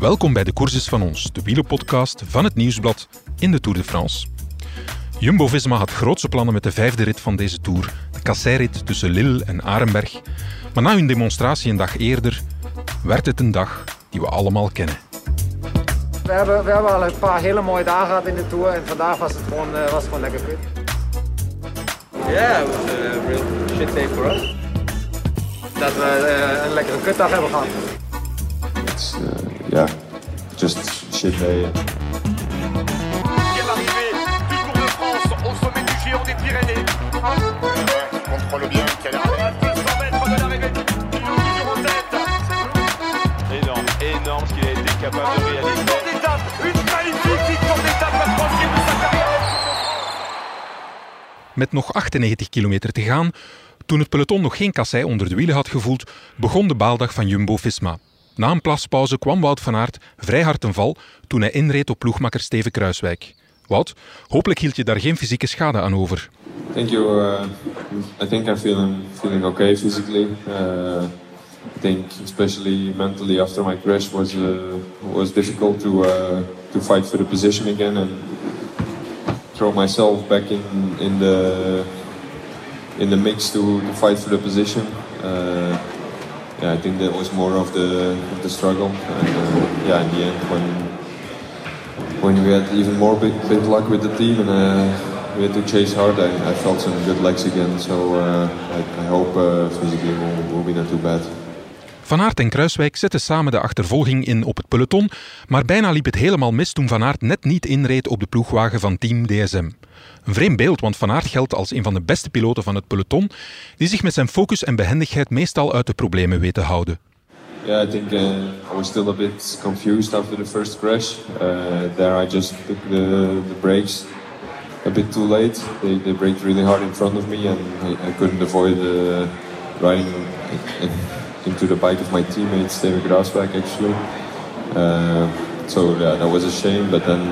Welkom bij de Courses van ons, de wielenpodcast van het Nieuwsblad in de Tour de France. Jumbo-Visma had grootse plannen met de vijfde rit van deze Tour, de kasseirrit tussen Lille en Arenberg. Maar na hun demonstratie een dag eerder werd het een dag die we allemaal kennen. We hebben, we hebben al een paar hele mooie dagen gehad in de Tour en vandaag was het gewoon, uh, was het gewoon lekker kut. Yeah, it was a real shit day for us. Dat we uh, een lekkere kutdag hebben gehad. It's, uh, yeah, just shit day. Quelle arrivée du Tour de France au sommet du géant des Pyrénées. qui contrôle bien, qui a l'air À 200 mètres de l'arrivée, Pinot toujours en tête. Énorme, énorme ce qu'il a été capable de réaliser. Victoire d'étape, une magnifique victoire d'étape, la troisième de sa carrière. Met nog 98 kilometer te gaan, toen het peloton nog geen kassei onder de wielen had gevoeld, begon de baaldag van Jumbo-Visma. Na een plaspauze kwam Wout van Aert vrij hard ten val toen hij inreed op ploegmakker Steven Kruiswijk. Wout, hopelijk hield je daar geen fysieke schade aan over. Thank you. Uh, I think I'm feeling feeling okay physically. Uh, I think especially mentally after my crash was uh, was difficult to uh, to fight for the position again and throw myself back in in the in the mix to, to fight for the position. Yeah, I think that was more of the of the struggle. And uh, yeah, in the end, when when we had even more big luck with the team and uh, we had to chase hard, I, I felt some good legs again. So uh, I, I hope uh, physically will will be not too bad. Van Aert en Kruiswijk zetten samen de achtervolging in op het peloton, maar bijna liep het helemaal mis toen Van Aert net niet inreed op de ploegwagen van Team DSM. Een vreemd beeld, want Van Aert geldt als een van de beste piloten van het peloton, die zich met zijn focus en behendigheid meestal uit de problemen weet te houden. Yeah, I think uh, I was still a bit confused after the first crash. Uh, there, I just took the, brakes a bit too late. They, they braked really hard in front of me, and I, couldn't avoid uh, riding in, into the bike of my teammate Steven Graaswijk actually. Uh, so yeah, that was a shame. But then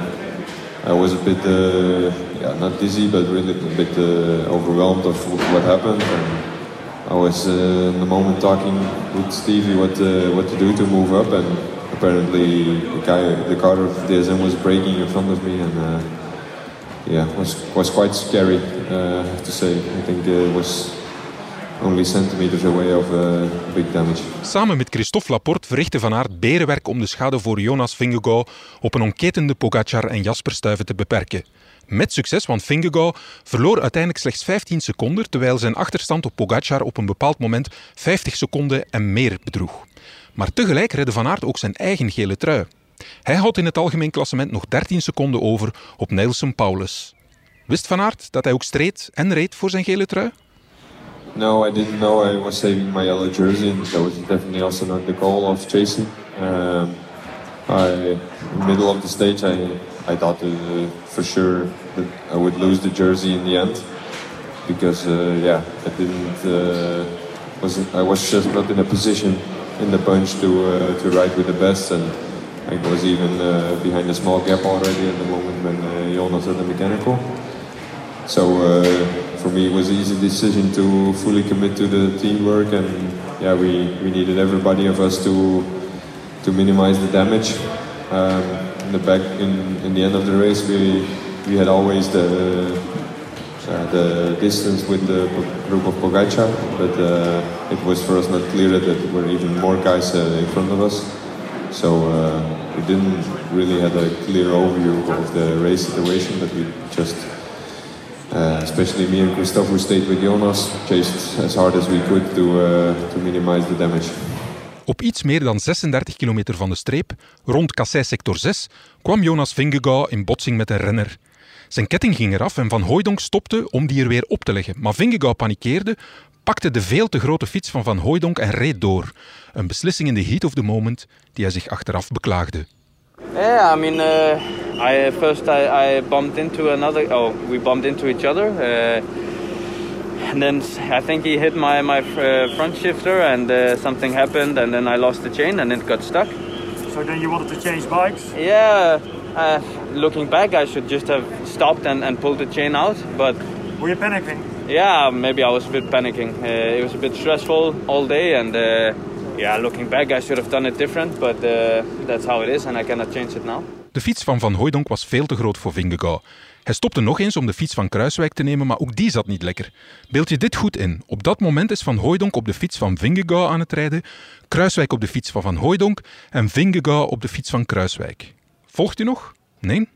I was a bit, uh, yeah, not dizzy, but really a bit uh, overwhelmed of what happened. And I was uh, in the moment talking with Stevie what uh, what to do to move up, and apparently the guy, the car of DSM was breaking in front of me, and uh, yeah, was was quite scary. To say, I think it was only centimeters away of uh, big damage. Samen met Christophe Laporte verrichtte Van Aert berenwerk om de schade voor Jonas Vingegaard op een onketende Pogacar en Jasper Stuyven te beperken. Met succes, want Vingegaard verloor uiteindelijk slechts 15 seconden, terwijl zijn achterstand op Pogacar op een bepaald moment 50 seconden en meer bedroeg. Maar tegelijk redde Van Aert ook zijn eigen gele trui. Hij houdt in het algemeen klassement nog 13 seconden over op Nelson Paulus. Wist Van Aert dat hij ook streed en reed voor zijn gele trui? No, I didn't know I was saving my yellow jersey, and that was definitely also not the goal of chasing. Um, I, in the middle of the stage, I, I thought uh, for sure that I would lose the jersey in the end because, uh, yeah, I didn't uh, was I was just not in a position in the bunch to uh, to ride with the best, and I was even uh, behind a small gap already at the moment when uh, Jonas had the mechanical. So uh, for me, it was an easy decision to fully commit to the teamwork, and yeah, we, we needed everybody of us to to minimize the damage. Um, in the back, in, in the end of the race, we we had always the uh, the distance with the group of Pogacar, but uh, it was for us not clear that there were even more guys uh, in front of us. So uh, we didn't really have a clear overview of the race situation, but we just uh, especially me and Christophe, who stayed with Jonas, chased as hard as we could to, uh, to minimize the damage. Op iets meer dan 36 kilometer van de streep, rond Kassei sector 6, kwam Jonas Vingegaard in botsing met een renner. Zijn ketting ging eraf en Van Hooijdonk stopte om die er weer op te leggen. Maar Vingegaard panikeerde, pakte de veel te grote fiets van Van Hooijdonk en reed door. Een beslissing in de heat of the moment die hij zich achteraf beklaagde. Yeah, I mean, uh, I first I, I bumped into another. Oh, we bumped into each other, uh, and then I think he hit my my uh, front shifter, and uh, something happened, and then I lost the chain, and it got stuck. So then you wanted to change bikes? Yeah, uh, looking back, I should just have stopped and, and pulled the chain out, but Were you panicking? yeah, maybe I was a bit panicking. Uh, it was a bit stressful all day, and uh, yeah, looking back, I should have done it different, but uh, that's how it is, and I cannot change it now. De fiets van Van Hooijdonk was veel te groot voor Vingegaard. Hij stopte nog eens om de fiets van Kruiswijk te nemen, maar ook die zat niet lekker. Beeld je dit goed in. Op dat moment is Van Hooijdonk op de fiets van Vingegaard aan het rijden, Kruiswijk op de fiets van Van Hooijdonk en Vingegaard op de fiets van Kruiswijk. Volgt u nog? Nee?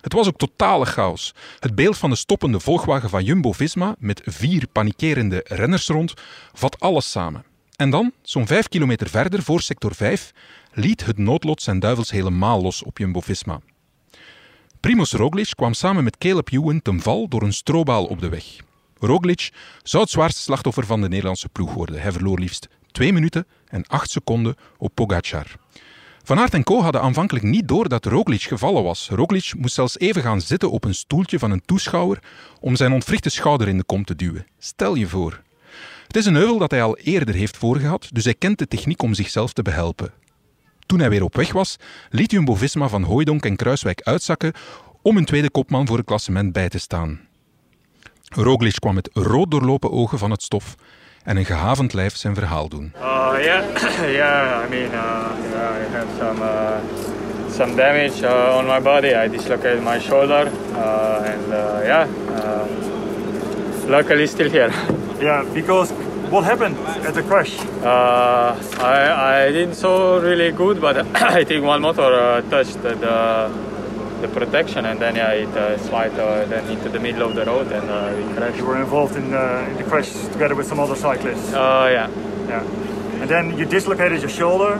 Het was ook totale chaos. Het beeld van de stoppende volgwagen van Jumbo-Visma met vier panikerende renners rond vat alles samen. En dan, zo'n vijf kilometer verder voor sector 5, liet het noodlot zijn duivels helemaal los op Jumbo-Visma. Primoz Roglic kwam samen met Caleb Ewan ten val door een strobaal op de weg. Roglic zou het zwaarste slachtoffer van de Nederlandse ploeg worden. Hij verloor liefst 2 minuten en 8 seconden op Pogacar. Van Aert en Co hadden aanvankelijk niet door dat Roglic gevallen was. Roglic moest zelfs even gaan zitten op een stoeltje van een toeschouwer om zijn ontwrichte schouder in de kom te duwen. Stel je voor. Het is een heuvel dat hij al eerder heeft voorgehad, dus hij kent de techniek om zichzelf te behelpen. Toen hij weer op weg was, liet Jumbo-Visma van Hooijdonk en Kruiswijk uitzakken om een tweede kopman voor het klassement bij te staan. Roglic kwam met rood doorlopen ogen van het stof en een gehavend lijf zijn verhaal doen. Uh, yeah, yeah. I mean, uh, yeah, I have some uh, some damage uh, on my body. I dislocated my shoulder, uh, and uh, yeah, uh, luckily still here. Yeah, because what happened at the crash? Uh, I I didn't so really good, but I think one motor uh, touched the the protection, and then yeah, it uh, slid uh, then into the middle of the road, and uh, we crashed. You were involved in, uh, in the crash together with some other cyclists. Uh, yeah. Yeah. And then you dislocated your shoulder.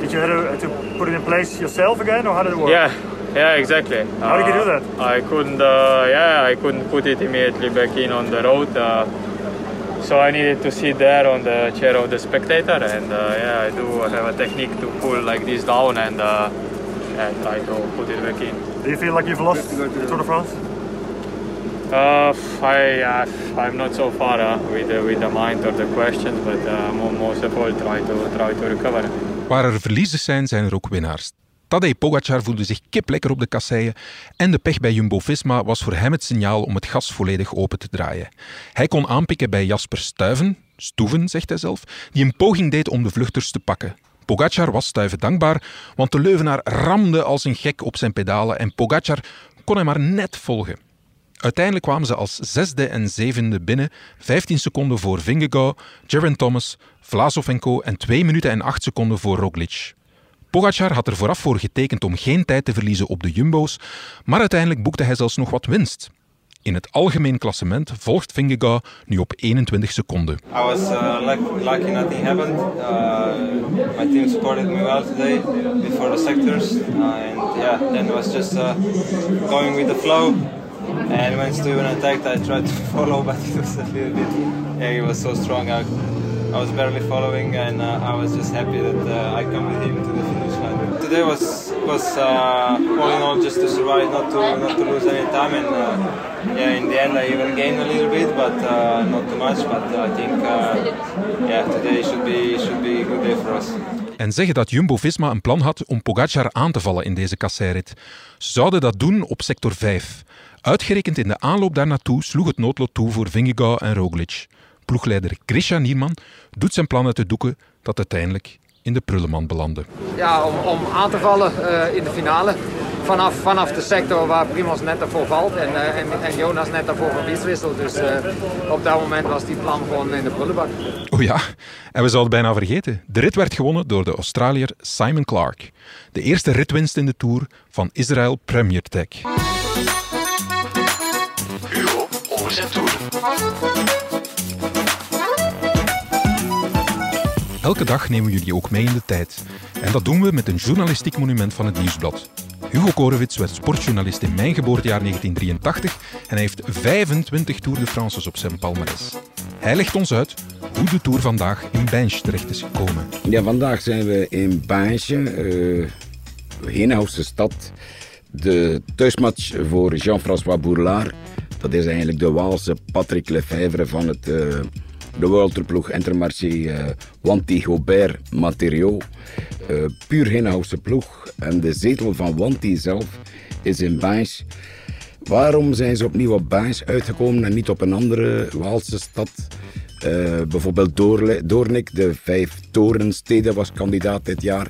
Did you have to, to put it in place yourself again, or how did it work? Yeah, yeah, exactly. How did you do that? I couldn't, uh, yeah, I couldn't put it immediately back in on the road. Uh, so I needed to sit there on the chair of the spectator, and uh, yeah, I do have a technique to pull like this down and uh, yeah, try to put it back in. Do you feel like you've lost the Tour de France? Uh, I, uh, I'm not so far uh, with, the, with the mind or the questions, but uh, mo- most of all try to try to recover. Waar er verliezers zijn, zijn er ook winnaars. Tadej Pogacar voelde zich kiplekker op de kasseien en de pech bij Jumbo-Visma was voor hem het signaal om het gas volledig open te draaien. Hij kon aanpikken bij Jasper Stuyven, Stoeven zegt hij zelf, die een poging deed om de vluchters te pakken. Pogacar was Stuyven dankbaar, want de Leuvenaar ramde als een gek op zijn pedalen en Pogacar kon hem maar net volgen. Uiteindelijk kwamen ze als zesde en zevende binnen, 15 seconden voor Vingegaard, Geraint Thomas, Vlasov en Co. en 2 minuten en 8 seconden voor Roglic. Pogacar had er vooraf voor getekend om geen tijd te verliezen op de Jumbo's, maar uiteindelijk boekte hij zelfs nog wat winst. In het algemeen klassement volgt Vingegaard nu op 21 seconden. I was uh, lucky, lucky nothing happened. Uh, my team supported me well today before the sectors, uh, and yeah, then it was just uh, going with the flow. And when Steven attacked, I tried to follow, but it was a little bit. He was so strong. I was barely following, and uh, I was just happy that uh, I come with him to the finish line. Today was was uh, all in all just to survive, not to not to lose any time, and yeah, in the end I even gained a little bit, but uh, not too much. But I think yeah, today should be should be a good day for us. En zeggen dat Jumbo-Visma een plan had om Pogacar aan te vallen in deze kasseirit. Ze zouden dat doen op sector 5. Uitgerekend in de aanloop daarnaartoe sloeg het noodlot toe voor Vingegaard en Roglic. Ploegleider Grisha Nierman doet zijn plan uit de doeken dat uiteindelijk in de prullenmand belandde. Ja, om, om aan te vallen eh, in de finale. Vanaf, vanaf de sector waar Primoz net daarvoor valt en, eh, en, en Jonas net daarvoor van wisselt. Dus eh, op dat moment was die plan gewoon in de prullenbak. Oh ja, en we zouden het bijna vergeten. De rit werd gewonnen door de Australiër Simon Clark. De eerste ritwinst in de Tour van Israel Premier Tech. Hugo over zijn toer. Elke dag nemen we jullie ook mee in de tijd. En dat doen we met een journalistiek monument van het Nieuwsblad. Hugo Korewits werd sportjournalist in mijn geboortejaar 1983 en hij heeft 25 Tour de France's op zijn palmarès. Hij legt ons uit hoe de Tour vandaag in Binge terecht is gekomen. Ja, vandaag zijn we in Binge, uh, Heenhoutse stad. De thuismatch voor Jean-François Bourlard. Dat is eigenlijk de Waalse Patrick Lefevre van het, uh, de Worldtourploeg Intermarché uh, Wanty Gobert Materiaux. Uh, puur Heenhoutse ploeg. En de zetel van Wanty zelf is in Binge. Waarom zijn ze opnieuw op Binge uitgekomen en niet op een andere Waalse stad? Eh, bijvoorbeeld Doornik, de vijf torensteden, was kandidaat dit jaar.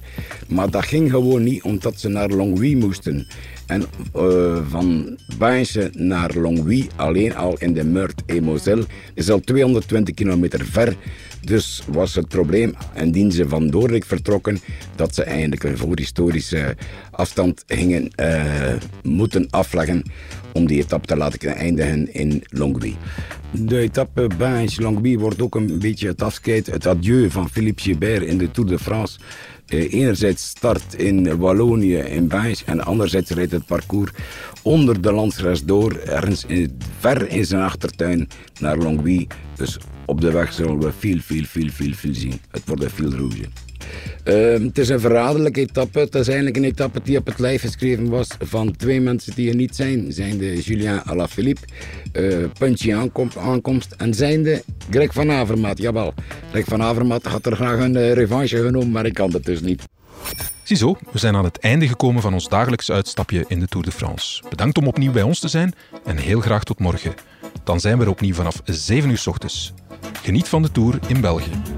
Maar dat ging gewoon niet, omdat ze naar Longwy moesten. En uh, van Bainche naar Longwy, alleen al in de Meurthe et Moselle, is al 220 kilometer ver. Dus was het probleem, indien ze van Doornik vertrokken, dat ze eigenlijk een voorhistorische afstand gingen uh, moeten afleggen om die etappe te laten eindigen in Longwy. De etappe Bainche-Longwy wordt ook een beetje het afscheid, het adieu van Philippe Gilbert in de Tour de France. Uh, enerzijds start in Wallonië, in Bainche, en anderzijds rijdt het parcours onder de landsgrens door, ergens in, ver in zijn achtertuin naar Longwy. Dus op de weg zullen we veel, veel, veel, veel, veel zien. Het wordt een veel rouge. Uh, het is een verraderlijke etappe. Het is eigenlijk een etappe die op het lijf geschreven was van twee mensen die er niet zijn. De Julien Alaphilippe, uh, Punchy aankomst, aankomst en zijn de Greg van Avermaat. Jawel, Greg van Avermaat had er graag een uh, revanche genomen, maar ik kan het dus niet. Ziezo, we zijn aan het einde gekomen van ons dagelijks uitstapje in de Tour de France. Bedankt om opnieuw bij ons te zijn en heel graag tot morgen. Dan zijn we er opnieuw vanaf 7 uur s ochtends. Geniet van de Tour in België.